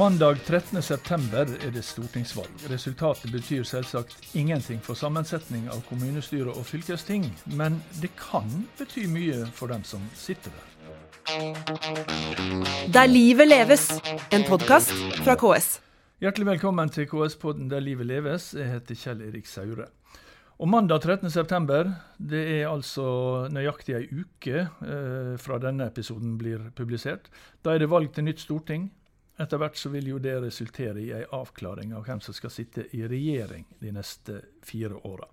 Mandag 13.9 er det stortingsvalg. Resultatet betyr selvsagt ingenting for sammensetning av kommunestyre og fylkesting, men det kan bety mye for dem som sitter der. Der livet leves, en podkast fra KS. Hjertelig velkommen til KS-podden Der livet leves. Jeg heter Kjell Erik Saure. Og Mandag 13.9, det er altså nøyaktig ei uke eh, fra denne episoden blir publisert. Da er det valg til nytt storting. Etter hvert så vil jo det resultere i ei avklaring av hvem som skal sitte i regjering de neste fire åra.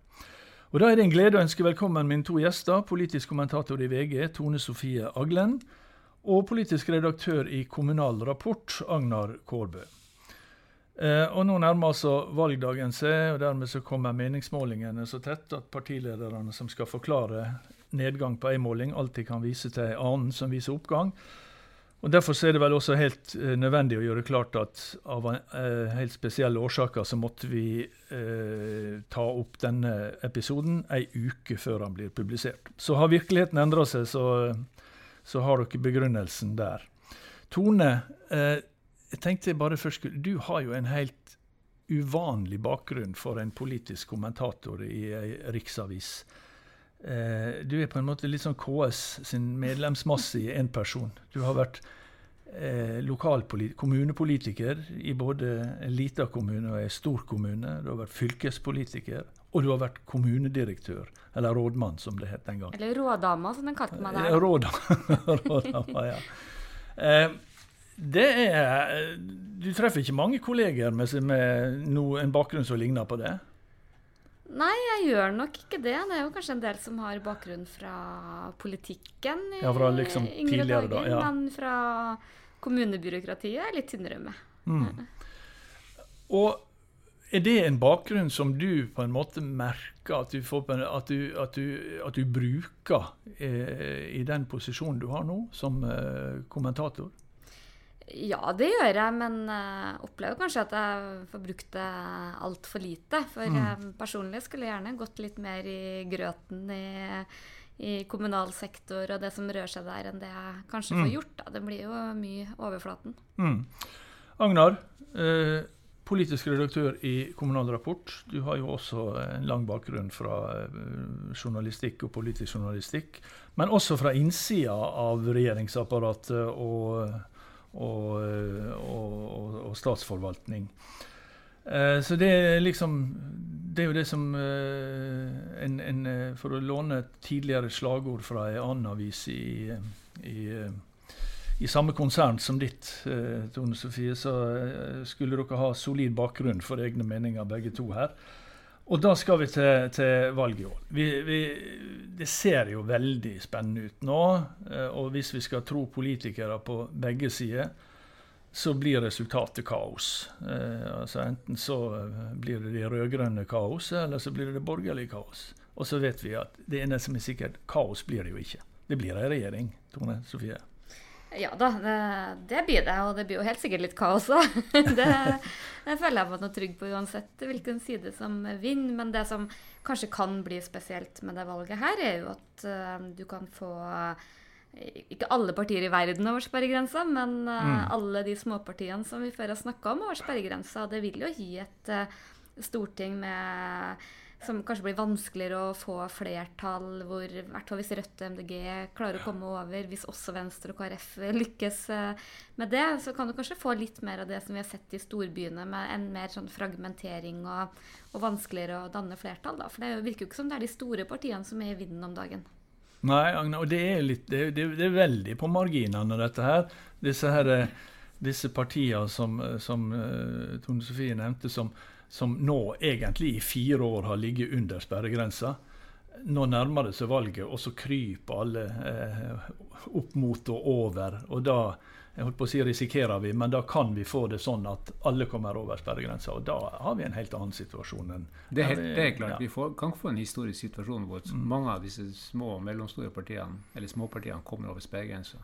Og Da er det en glede å ønske velkommen mine to gjester, politisk kommentator i VG, Tone Sofie Aglen, og politisk redaktør i Kommunal Rapport, Agnar Kårbø. Eh, og Nå nærmer altså valgdagen seg, og dermed så kommer meningsmålingene så tett at partilederne som skal forklare nedgang på ei måling, alltid kan vise til ei annen som viser oppgang. Og Derfor er det vel også helt uh, nødvendig å gjøre klart at av uh, helt spesielle årsaker så måtte vi uh, ta opp denne episoden ei uke før han blir publisert. Så har virkeligheten endra seg, så, så, har dere begrunnelsen der. Tone, jeg tenkte bare først Du har jo en helt uvanlig bakgrunn for en politisk kommentator i ei riksavis. Eh, du er på en måte litt sånn KS sin medlemsmasse i én person. Du har vært eh, kommunepolitiker i både en liten kommune og en stor kommune. Du har vært fylkespolitiker, og du har vært kommunedirektør. Eller rådmann, som det het den gangen. Eller rådama, som den kalte meg der. Eh, rådama, rådama ja. Eh, det er Du treffer ikke mange kolleger med, med no, en bakgrunn som ligner på det? Nei, jeg gjør nok ikke det. Det er jo kanskje en del som har bakgrunn fra politikken. I, ja, fra liksom tidligere, dager, da. Ja. Men fra kommunebyråkratiet er litt tynnere med. Mm. Og er det en bakgrunn som du på en måte merker at du, får, at du, at du, at du bruker eh, i den posisjonen du har nå, som eh, kommentator? Ja, det gjør jeg, men uh, opplever kanskje at jeg får brukt det altfor lite. For mm. jeg personlig skulle jeg gjerne gått litt mer i grøten i, i, kommunal sektor og det som rører seg der, enn det jeg kanskje mm. får gjort. Da. Det blir jo mye overflaten. Mm. Agnar, eh, politisk redaktør i Kommunal Rapport. Du har jo også en lang bakgrunn fra eh, journalistikk og politisk journalistikk, men også fra innsida av regjeringsapparatet og og, og, og statsforvaltning. Eh, så det er liksom Det er jo det som eh, en, en, eh, For å låne et tidligere slagord fra en annen avis i, i, i samme konsern som ditt, Tone Sofie, så skulle dere ha solid bakgrunn for egne meninger, begge to her. Og da skal vi til, til valget i år. Det ser jo veldig spennende ut nå. Eh, og hvis vi skal tro politikere på begge sider, så blir resultatet kaos. Eh, altså Enten så eh, blir det de rød-grønne kaoset, eller så blir det det borgerlige kaos. Og så vet vi at det ene som er sikkert, kaos blir det jo ikke. Det blir ei regjering, Tone Sofie. Ja da, det, det, blir det. Og det blir jo helt sikkert litt kaos òg. Det, det, føler jeg meg noe trygg på uansett hvilken side som vinner. Men det som kanskje kan bli spesielt med det valget her, er jo at uh, du kan få ikke alle partier i verden over sperregrensa, men uh, mm. alle de småpartiene som vi før har snakka om over sperregrensa. Det vil jo gi et uh, storting med som kanskje blir vanskeligere å få flertall, hvor hvert fall hvis Rødt og MDG klarer å komme over, hvis også Venstre og KrF lykkes eh, med det, så kan du kanskje få litt mer av det som vi har sett i storbyene, med en mer sånn fragmentering og, og vanskeligere å danne flertall. Da. For det virker jo ikke som det er de store partiene som er i vinden om dagen. Nei, Agne, og det er, litt, det, det, det er veldig på marginene, dette her. Disse, her, eh, disse partiene som, eh, som Tone Sofie nevnte, som som nå egentlig i fire år har ligget under sperregrensa. Nå nærmer det seg valget, og så kryper alle eh, opp mot og over. Og da jeg holdt på å si risikerer vi, men da kan vi få det sånn at alle kommer over sperregrensa. Og da har vi en helt annen situasjon enn Det er, helt, det er klart. Ja. Vi får, kan få en historisk situasjon hvor mm. mange av disse små og mellomstore partiene, eller småpartiene kommer over sperregrensa.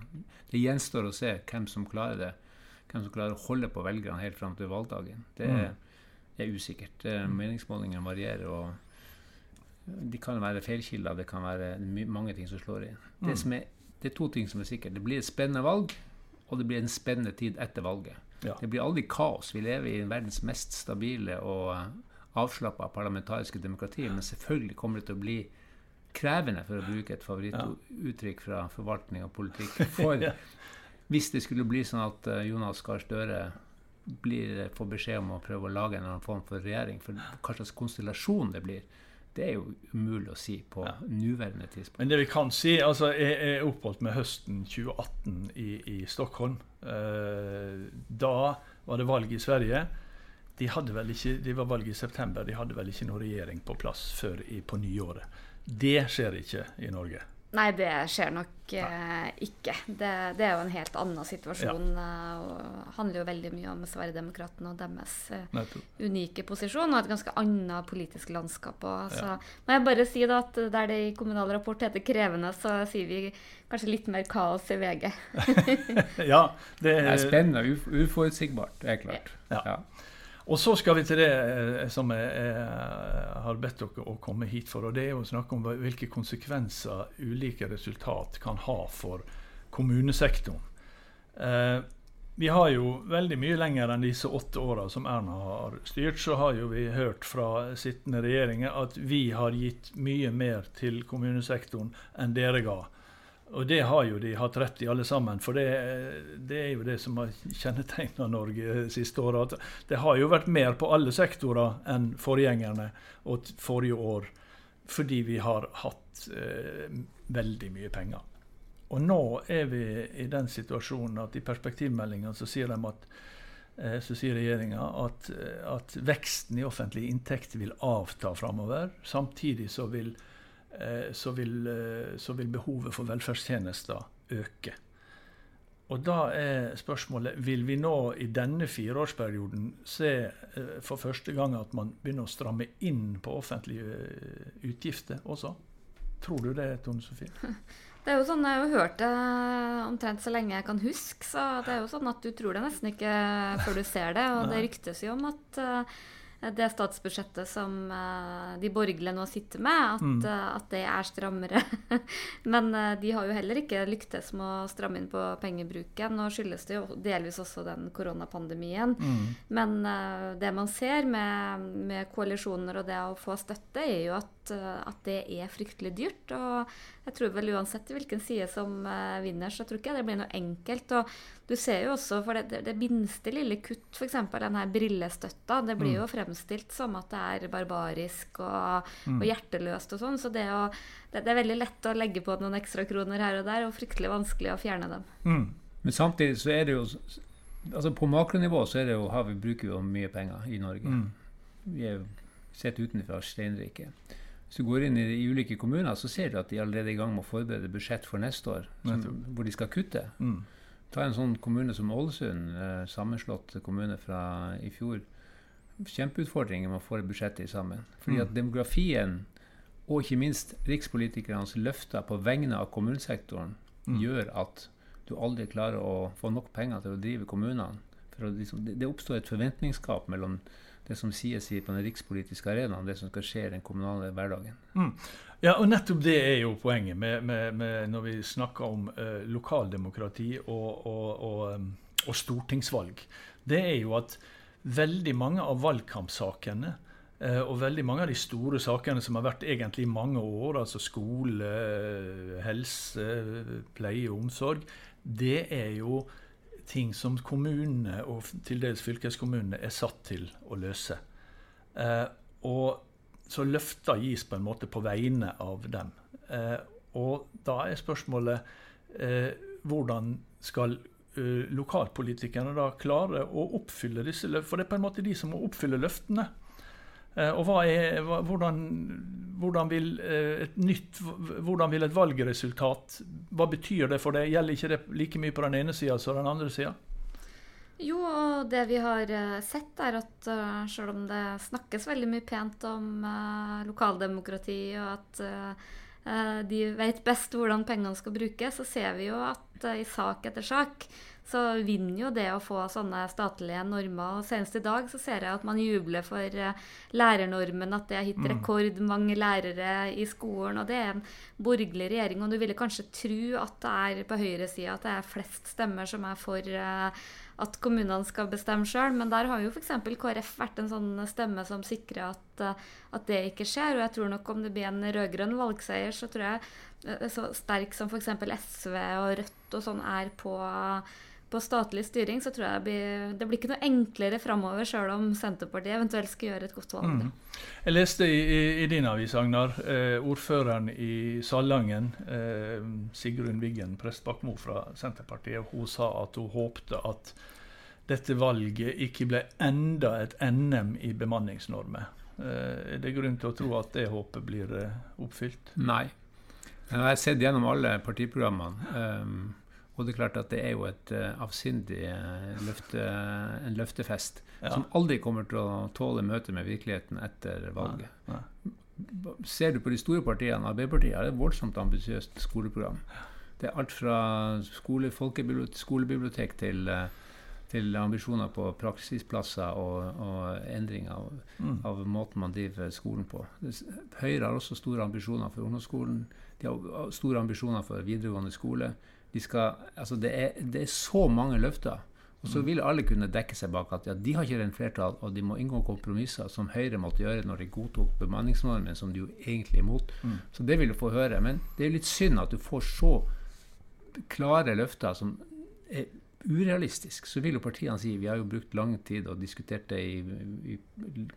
Det gjenstår å se hvem som klarer det. Hvem som klarer å holde på velgerne helt fram til valgdagen. Det er, mm er usikkert. Mm. Meningsmålingene varierer. og De kan være feilkilder, det kan være mange ting som slår inn. Det, mm. som er, det, er to ting som er sikkert. Det blir et spennende valg, og det blir en spennende tid etter valget. Ja. Det blir aldri kaos. Vi lever i verdens mest stabile og avslappa parlamentariske demokrati. Men selvfølgelig kommer det til å bli krevende, for å bruke et favorittuttrykk fra forvaltning og politikk. For hvis det skulle bli sånn at eh, Jonas Gahr Støre blir, får beskjed om å prøve å lage en eller annen form for regjering, for hva slags konstellasjon det blir, det er jo umulig å si på nåværende tidspunkt. Men det vi kan si altså Jeg er oppholdt med høsten 2018 i, i Stockholm. Eh, da var det valg i Sverige. De hadde vel ikke, det var valg i september. De hadde vel ikke noen regjering på plass før i, på nyåret. Det skjer ikke i Norge. Nei, det skjer nok eh, ikke. Det, det er jo en helt annen situasjon. Ja. og handler jo veldig mye om Sverigedemokraterna og deres eh, unike posisjon, og et ganske annet politisk landskap. Og, så må jeg bare si da at der det i Kommunal Rapport heter 'krevende', så sier vi kanskje litt mer kaos i VG. Ja, det Det er spennende og uforutsigbart, det er klart. Ja. Ja. Og så skal vi til det eh, som jeg, jeg har bedt dere å komme hit for. og Det er å snakke om hvilke konsekvenser ulike resultat kan ha for kommunesektoren. Eh, vi har jo veldig mye lenger enn disse åtte åra som Erna har styrt, så har jo vi hørt fra sittende regjeringer at vi har gitt mye mer til kommunesektoren enn dere ga. Og det har jo de hatt rett i alle sammen, for det, det er jo det som har kjennetegna Norge siste året. At det har jo vært mer på alle sektorer enn forgjengerne og forrige år, fordi vi har hatt eh, veldig mye penger. Og nå er vi i den situasjonen at i perspektivmeldinga så sier de at eh, sier regjeringa at, at veksten i offentlige inntekter vil avta framover. Samtidig så vil, eh, så, vil, eh, så vil behovet for velferdstjenester øke. Og da er spørsmålet vil vi nå i denne fireårsperioden se eh, for første gang at man begynner å stramme inn på offentlige eh, utgifter også? Tror du det, Tone Sofie? Det er jo sånn, Jeg har jo hørt det omtrent så lenge jeg kan huske, så det er jo sånn at du tror det nesten ikke før du ser det. Og det ryktes jo om at eh, det statsbudsjettet som eh, de borgerlige nå sitter med, at, Mm. eh, at det er strammere. Men eh, de har jo heller ikke lyktes med å stramme inn på pengebruken. Nå skyldes det jo delvis også den koronapandemien. Mm. Men det man ser med, med koalisjoner og det å få støtte, er jo at, at det er fryktelig dyrt. Og jeg tror vel uansett hvilken side som vinner, så tror ikke jeg det blir noe enkelt. Og du ser jo også, for det, det, det minste lille kutt, f.eks. den her brillestøtta, det blir jo fremstilt som at det er barbarisk og, og hjerteløst og sånn. Så det, å, det, det er veldig lett å legge på noen ekstra kroner her og der, og fryktelig vanskelig å fjerne dem. Mm. Men samtidig så er det jo altså På makronivå så er det jo, har vi, bruker vi jo mye penger i Norge. Mm. Vi er jo sett utenfra steinrike. Hvis du går inn i de ulike kommuner, så ser du at de er allerede i gang med å forberede budsjett for neste år, som, hvor de skal kutte. Mm. Ta en sånn kommune som Ålesund, eh, sammenslått kommune fra i fjor. Kjempeutfordringer med å få budsjettet sammen. Fordi Mm. at demografien, og ikke minst rikspolitikernes løfter på vegne av kommunesektoren, Mm. gjør at du aldri klarer å få nok penger til å drive kommunene. For å liksom, det, det oppstår et forventningsgap mellom det som sies på den rikspolitiske arenaen, det som skal skje i den kommunale hverdagen. Ja, og nettopp det er jo poenget med, med, med når vi snakker om eh, lokaldemokrati og, og, og, og stortingsvalg. Det er jo at veldig mange av valgkampsakene eh, og veldig mange av de store sakene som har vært egentlig i mange år, altså skole, eh, helse, pleie og omsorg, det er jo ting som kommunene og til dels fylkeskommunene er satt til å løse. Eh, og så løfter gis på en måte på vegne av dem. Eh, og da er spørsmålet eh, hvordan skal eh, lokalpolitikerne da klare å oppfylle disse løftene? For det er på en måte de som må oppfylle løftene. Eh, og er, hvordan, hvordan, vil eh, et nytt, hvordan vil et valgresultat Hva betyr det for det? Gjelder ikke det like mye på den ene sida som den andre sida? Jo, og det vi har eh, sett, er at eh, selv om det snakkes veldig mye pent om lokaldemokrati, og at de vet best hvordan pengene skal brukes, så ser vi jo at i sak etter sak så vinner jo det å få sånne statlige normer. Og Senest i dag så ser jeg at man jubler for eh, lærernormen, at det har gitt rekordmange lærere i skolen. Og det er en borgerlig regjering, og du ville kanskje tro at det er på høyresida at det er flest stemmer som er for eh, at kommunene skal bestemme sjøl. Men der har jo f.eks. KrF vært en sånn stemme som sikrer at, eh, at, det ikke skjer. Og jeg tror nok om det blir en rød-grønn valgseier, så tror jeg så sterk som f.eks. SV og Rødt og sånn er på på statlig styring, så tror jeg det blir, det blir ikke noe enklere framover, sjøl om Senterpartiet eventuelt skal gjøre et godt valg. Mm. Jeg leste i, i, i din avis, Agnar, eh, ordføreren i Salangen, eh, Sigrun Wiggen Prestbakmo fra Senterpartiet, hun sa at hun håpte at dette valget ikke ble enda et NM i bemanningsnormer. Eh, er det grunn til å tro at det håpet blir eh, oppfylt? Nei. Jeg har sett gjennom alle partiprogrammene. Um, og det er klart at det er jo et uh, avsindig uh, løfte, en løftefest ja. som aldri kommer til å tåle møtet med virkeligheten etter valget. Nei, nei. Ser du på de store partiene, Arbeiderpartiet har et voldsomt ambisiøst skoleprogram. Det er alt fra skole, skolebibliotek til, til, ambisjoner på praksisplasser og, og endring av, mm. av, måten man driver skolen på. Høyre har også store ambisjoner for ungdomsskolen. De har store ambisjoner for videregående skole de skal, altså det, er, det er så mange løfter. Og så mm. vil alle kunne dekke seg bak at ja, de har ikke rent flertall, og de må inngå kompromisser, som Høyre måtte gjøre når de godtok bemanningsnormen, som de jo egentlig er imot. Mm. Så det vil du få høre. Men det er litt synd at du får så klare løfter som er urealistiske. Så vil jo partiene si vi har jo brukt lang tid og diskutert det i, i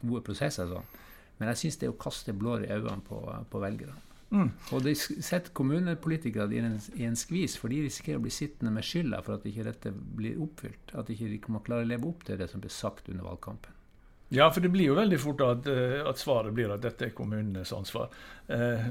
gode prosesser. Sånn. Men jeg syns det er å kaste blår i øynene på, på velgerne. Mm. Og de setter kommunepolitikere i en, i en skvis, for de risikerer å bli sittende med skylda for at ikke dette blir oppfylt. At ikke de ikke klarer å leve opp til det som ble sagt under valgkampen. Ja, for det blir jo veldig fort at, eh, at svaret blir at dette er kommunenes ansvar eh,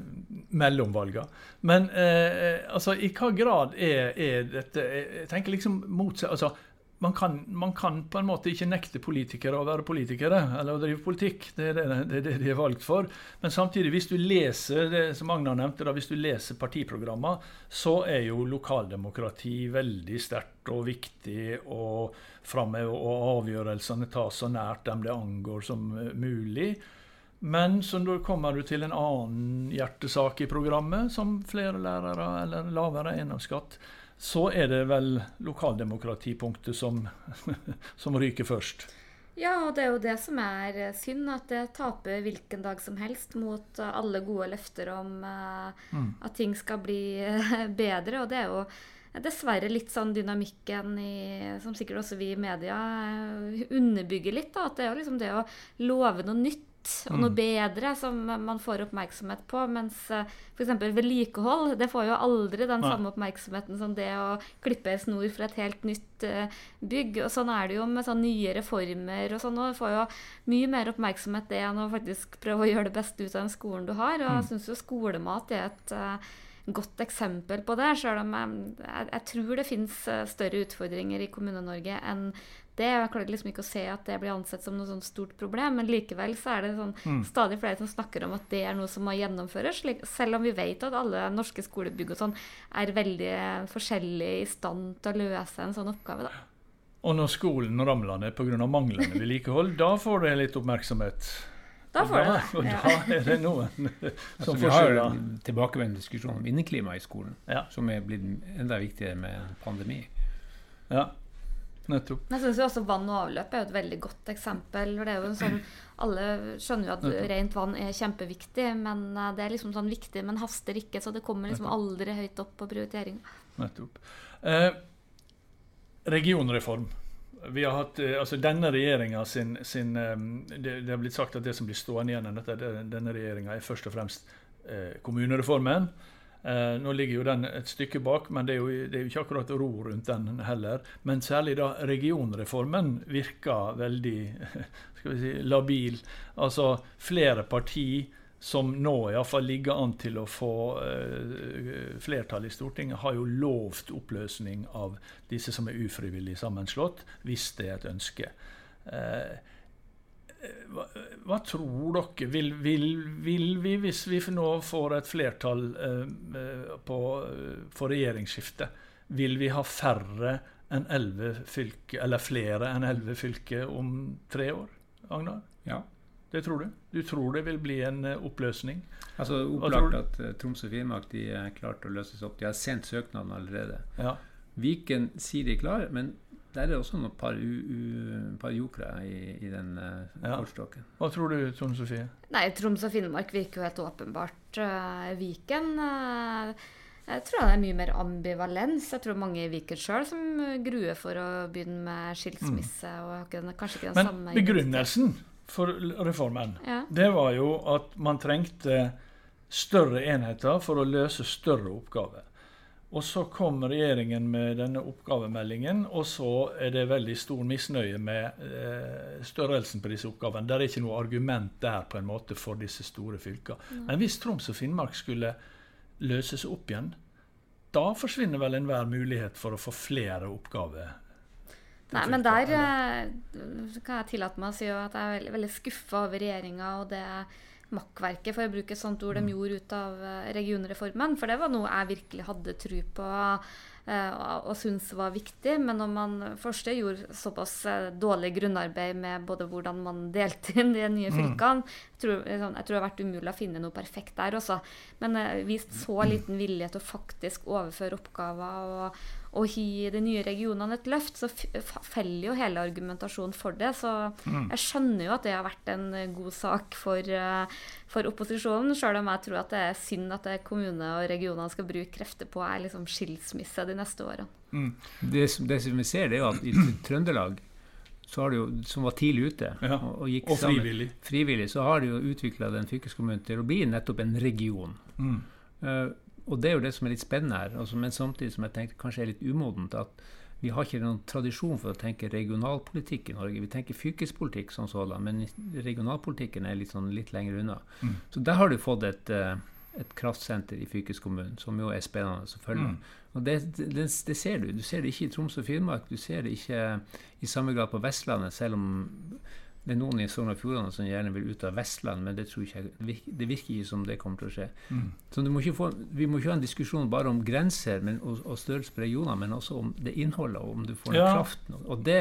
mellom valgene. Men eh, altså, i hva grad er, er dette Jeg tenker liksom motsatt. altså, man kan, man kan, på en måte ikke nekte politikere å være politikere, eller å drive politikk. Det er det, det, det de er valgt for. Men samtidig, hvis du leser det som Agnar nevnte, da, hvis du leser partiprogrammer, så er jo lokaldemokrati veldig sterkt og viktig og framme, og avgjørelsene tas så nært dem det angår som mulig. Men så kommer du til en annen hjertesak i programmet, som flere lærere eller lavere eiendomsskatt så er det vel lokaldemokratipunktet som, som ryker først. Ja, og det er jo det som er synd, at det taper hvilken dag som helst mot alle gode løfter om uh, mm. at ting skal bli bedre. Og det er jo dessverre litt sånn dynamikken i, som sikkert også vi i media underbygger litt. Da, at det er jo liksom det å love noe nytt og noe mm. bedre som man får oppmerksomhet på. Mens uh, f.eks. vedlikehold det får jo aldri den samme oppmerksomheten som det å klippe en snor for et helt nytt uh, bygg. Og sånn er det jo med sånn nye reformer og sånn. og Det får jo mye mer oppmerksomhet det enn å faktisk prøve å gjøre det beste ut av den skolen du har. Og jeg mm. syns jo skolemat er et uh, godt eksempel på det. Selv om jeg, jeg, jeg tror det finnes større utfordringer i Kommune-Norge enn det. Jeg klarer liksom ikke å se at det blir ansett som noe sånn stort problem, men likevel så er det sånn mm. stadig flere som snakker om at det er noe som må gjennomføres, selv om vi vet at alle norske skolebygg og sånn er veldig forskjellige i stand til å løse en sånn oppgave. da. Og når skolen ramler ned pga. manglende vedlikehold, da får det litt oppmerksomhet. Da får det det. Og da er det noen som altså. Vi har en tilbakevendende diskusjon om inneklima i skolen, ja. som er blitt enda viktigere med pandemi. Ja, Nettopp. Jeg syns også vann og avløp er et veldig godt eksempel. for det er jo sånn, Alle skjønner jo at rent vann er kjempeviktig, men eh, det er liksom sånn viktig, men haster ikke. Så det kommer liksom aldri høyt opp på prioritering. Nettopp. Eh, regionreform. Vi har hatt, eh, altså Denne regjeringa sin, sin eh, det, det, har blitt sagt at det som blir stående igjen av denne regjeringa, er først og fremst eh, kommunereformen. Eh, nå ligger jo den et stykke bak, men det er, jo, det er jo ikke akkurat ro rundt den heller. Men særlig da regionreformen virker veldig skal vi si, labil. Altså flere partier som nå iallfall ligger an til å få eh, flertall i Stortinget, har jo lovt oppløsning av disse som er ufrivillig sammenslått, hvis det er et ønske. Uh, hva, hva, tror dere? Vil, vil, vil, vi, hvis vi nå får et flertall eh, eh på, eh, for regjeringsskifte, vil vi ha færre enn elleve fylker, eller flere enn elleve fylker om tre år? Agnar? Ja. Det tror du? Du tror det vil bli en uh, oppløsning? Altså Opplagt at Troms og Finnmark de er klart å løses opp. De har sendt søknaden allerede. Ja. Viken sier de er klare, men der er det også noen par, u, u, par jokere i, i den uh, Ja. kortstokken. Hva tror du, Trond Sofie? Nei, Troms og Finnmark virker jo helt åpenbart. Uh, Viken uh, jeg tror det er mye mer ambivalens. Jeg tror mange i Viken sjøl som gruer for å begynne med skilsmisse. og ikke den- kanskje ikke den Men samme begrunnelsen for reformen, Ja. det var jo at man trengte større enheter for å løse større oppgaver. Og så kom regjeringen med denne oppgavemeldingen, og så er det veldig stor misnøye med eh, størrelsen på disse oppgavene. Det er ikke noe argument der på en måte for disse store fylkene. Men hvis Troms og Finnmark skulle løses opp igjen, da forsvinner vel enhver mulighet for å få flere oppgaver. Nei, men der eller? eh, kan jeg tillate meg å si at jeg er veldig, veldig skuffa over regjeringa og det makkverket, for å bruke et sånt ord, de gjorde ut av eh, regionreformen. For det var noe jeg virkelig hadde tro på eh, og, syntes var viktig. Men når man først gjorde såpass eh, dårlig grunnarbeid med både hvordan man delte inn de nye fylkene jeg tror, liksom, jeg tror det har vært umulig å finne noe perfekt der også. Men vist så liten vilje til å faktisk overføre oppgaver og, og gi de nye regionene et løft, så feller jo hele argumentasjonen for det. Så jeg skjønner jo at det har vært en eh, god sak for, eh, for opposisjonen, sjøl om jeg tror at det er synd at det kommune og regionene skal bruke krefter på er liksom skilsmisse de neste årene. Det, som- det som vi ser, det er jo at i Trøndelag, så har det jo, som var tidlig ute Ja, og, og gikk Og sammen- frivillig. frivillig, så har de jo utvikla den fylkeskommunen til å bli nettopp en region. Mm. Eh, og det er jo det som er litt spennende her, altså, men samtidig som jeg tenkte kanskje er litt umodent. at vi har ikke noen tradisjon for å tenke regionalpolitikk i Norge. Vi tenker fylkespolitikk som sådan, men regionalpolitikken er litt, sånn, litt lenger unna. Mm. Så der har du fått et, eh, et kraftsenter i fylkeskommunen, som jo er spennende å følge. Mm. Og det, det, det ser du. Du ser det ikke i Troms og Finnmark. Du ser det ikke i samme grad på Vestlandet, selv om det er noen i Sogn og Fjordane som gjerne vil ut av Vestland, men det, jeg, det virker- ikke som det kommer til å skje. Mm. Så du må få, vi må ikke ha en diskusjon bare om grenser men, og, og størrelse på regioner, men også om det innholdet, og om du får den Ja. kraften. Og det,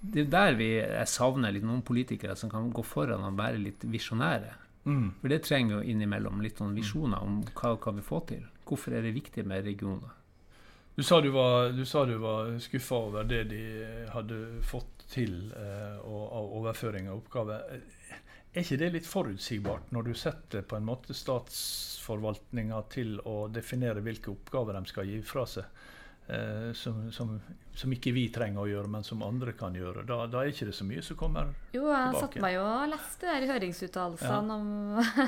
det er der vi, jeg savner litt noen politikere som kan gå foran og være litt visjonære. Mm. For det trenger jo innimellom. Litt noen visjoner om hva kan vi få til. Hvorfor er det viktig med regioner? Du sa du var, du sa du var skuffa over det de hadde fått til eh, og, av overføring av oppgaver. Er ikke det litt forutsigbart, når du setter på en måte statsforvaltninga til å definere hvilke oppgaver de skal gi fra seg, eh, som, som, som ikke vi trenger å gjøre, men som andre kan gjøre? Da, da er ikke det så mye som kommer Jo, jeg Tilbake. satte meg jo og leste der høringsuttalelsene om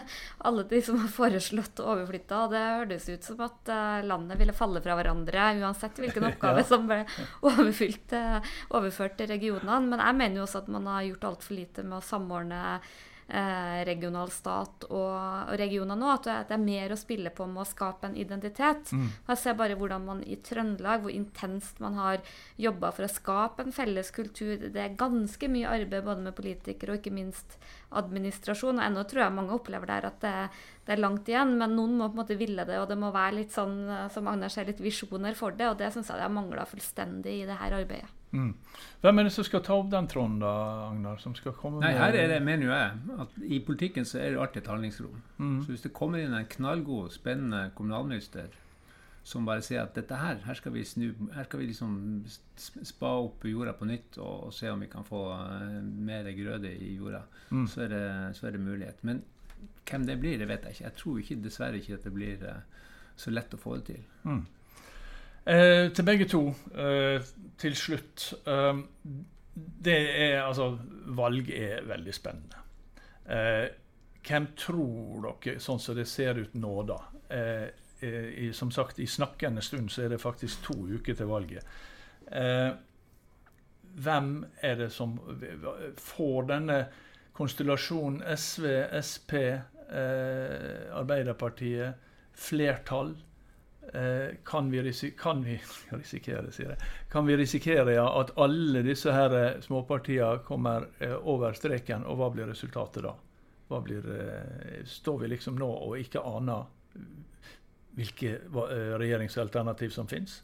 alle de som har foreslått overflytta, og det hørtes ut som at eh, landet ville falle fra hverandre uansett hvilken oppgave Ja. som ble eh, overført til regionene. Men jeg mener jo også at man har gjort altfor lite med å samordne eh, regional stat og, og regioner nå. At det, er mer å spille på med å skape en identitet. Mm. Jeg ser bare hvordan man i Trøndelag, hvor intenst man har jobba for å skape en felles kultur. Det er ganske mye arbeid både med politikere og ikke minst administrasjon. Og ennå tror jeg mange opplever der at det, det er langt igjen, men noen må på en måte ville det, og det må være litt sånn, eh, som Agnar sier, litt visjoner for det. Og det syns jeg det har mangla fullstendig i det her arbeidet. Mm. Hvem er det som skal ta opp den tråden, da, Agnar? Som skal komme Nei, her er det, mener jo jeg, at i politikken så er det alltid et handlingsrom. Mm. Så hvis det kommer inn en knallgod, spennende kommunalminister som bare sier at dette her, her skal vi snu, her skal vi liksom spa opp jorda på nytt og, og se om vi kan få eh, mer grøde i jorda, Mm. så, er det, så er det mulighet. Men hvem det blir, det vet jeg ikke. Jeg tror ikke, dessverre ikke at det blir eh, så lett å få det til. Mm. Eh, til begge to, eh, til slutt. Eh, det er altså Valg er veldig spennende. Eh, hvem tror dere, sånn som det ser ut nå, da eh, i, Som sagt, i snakkende stund så er det faktisk to uker til valget. Eh, hvem er det som får denne konstellasjonen SV, Sp, Arbeiderpartiet, flertall? Eh, kan, vi kan vi risikere. Kan vi risikere ja, at alle disse her eh, småpartiene kommer eh, over streken, og hva blir resultatet da? Blir, står vi liksom nå og ikke aner hvilke regjeringsalternativ som finnes?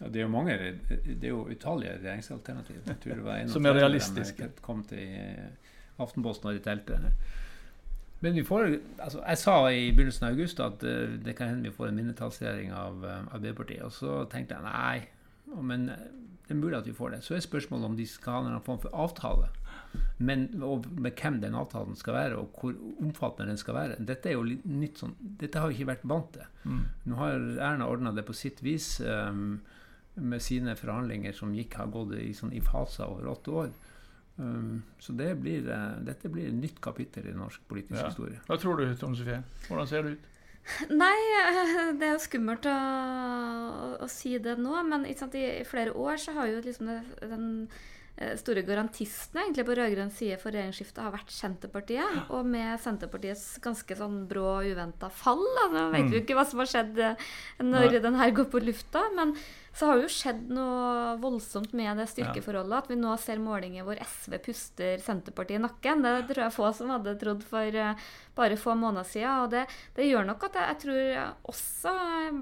Ja, det er jo mange, det er jo utallige regjeringsalternativ. Som er 30 realistiske. kom til Aftenposten og i teltet. Men vi får, altså jeg sa i begynnelsen av august at uh, det kan hende vi får en mindretallsregjering av uh, Arbeiderpartiet. Og så tenkte jeg nei, men det er mulig at vi får det. Så er spørsmålet om de skal ha en form for avtale. Men og med hvem den avtalen skal være, og hvor omfattende den skal være. Dette er jo litt nytt sånn, dette har vi ikke vært vant til. Mm. Nå har Erna ordna det på sitt vis um, med sine forhandlinger som gikk, har gått i, sånn, i faser over åtte år. Um, så det blir, uh, dette blir et nytt kapittel i norsk politisk Ja. historie. Hva tror du, Tone Sofie? Hvordan ser det ut? Nei, eh, det er jo skummelt å, å si det nå, men ikke sant, i, i flere år så har jo liksom det, den eh, store garantisten egentlig på rød-grønn side for regjeringsskiftet har vært Senterpartiet. Og med Senterpartiets ganske sånn brå og uventa fall da, Nå vet vi jo ikke hva som har skjedd eh, når Nei. den her går på lufta. Men så har det jo skjedd noe voldsomt med det styrkeforholdet. At vi nå ser målinger hvor SV puster Senterpartiet i nakken. Det tror jeg få som hadde trodd for eh, bare få måneder siden. Og det, det gjør nok at jeg, jeg tror også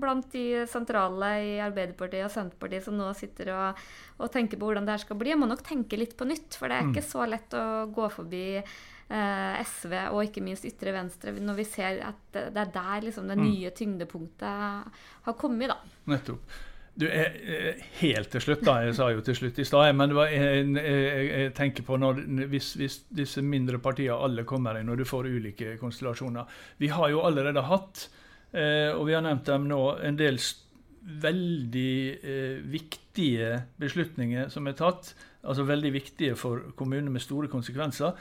blant de sentrale i Arbeiderpartiet og Senterpartiet som nå sitter og, og tenker på hvordan det her skal bli, jeg må nok tenke litt på nytt. For det er ikke så lett å gå forbi eh, SV og ikke minst ytre venstre når vi ser at det, det er der liksom det nye tyngdepunktet har kommet. da. Nettopp. Du, eh, eh, Helt til slutt, da. Jeg sa jo til slutt i stad, men var, en- jeg, jeg tenker på når, hvis, hvis disse mindre partiene alle kommer inn, og du får ulike konstellasjoner. Vi har jo allerede hatt, eh, og vi har nevnt dem nå, en del veldig eh, viktige beslutninger som er tatt. Altså veldig viktige for kommuner med store konsekvenser,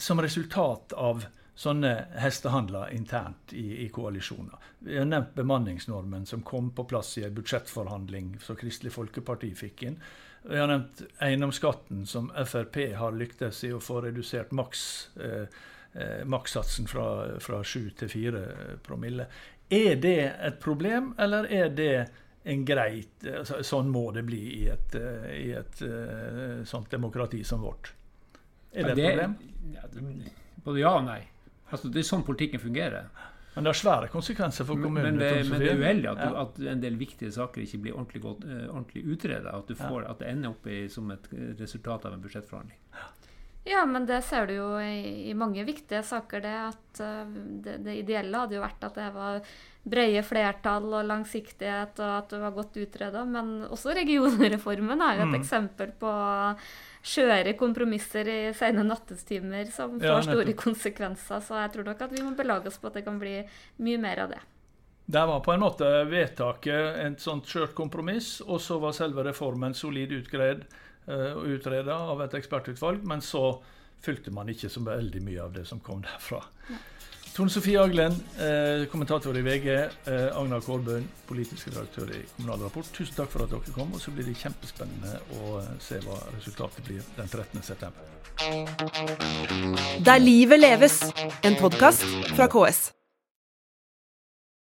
som resultat av sånne hestehandler internt i, i koalisjoner. Vi har nevnt bemanningsnormen som kom på plass i en budsjettforhandling som Kristelig Folkeparti fikk inn. Vi har nevnt eiendomsskatten som Frp har lyktes i å få redusert maks, eh, eh, makssatsen fra, fra 7 til 4 promille. Er det et problem, eller er det en greit altså, Sånn må det bli i et, eh, i et eh, sånt demokrati som vårt. Er det et problem? Ja, det, både ja og nei. Altså, det er sånn politikken fungerer. Men det har svære konsekvenser for kommunen. men, det, men det er uheldig at, Ja. at en del viktige saker ikke blir ordentlig, godt, eh, ordentlig utreda. At, du får- at det ender opp i, som et eh, resultat av en budsjettforhandling. Ja, men det ser du jo i, i mange viktige saker, det at eh, det, det ideelle hadde jo vært at det var brede flertall og langsiktighet, og at det var godt utreda. Men også regionreformen er jo et Mm. eksempel på skjøre kompromisser i sene nattestimer som får Ja, store konsekvenser. Så jeg tror nok at vi må belage oss på at det kan bli mye mer av det. Der var på en måte vedtaket et sånt skjørt kompromiss, og så var selve reformen solid utgreid og utreda av et ekspertutvalg, men så fulgte man ikke så veldig mye av det som kom derfra. Tone Sofie Aglen, eh, kommentator i VG, eh, Agnar Kårbøen, politisk redaktør i Kommunal Rapport. Tusen takk for at dere kom, og så blir det kjempespennende å eh, se hva resultatet blir den 13. september. Der livet leves, en podkast fra KS.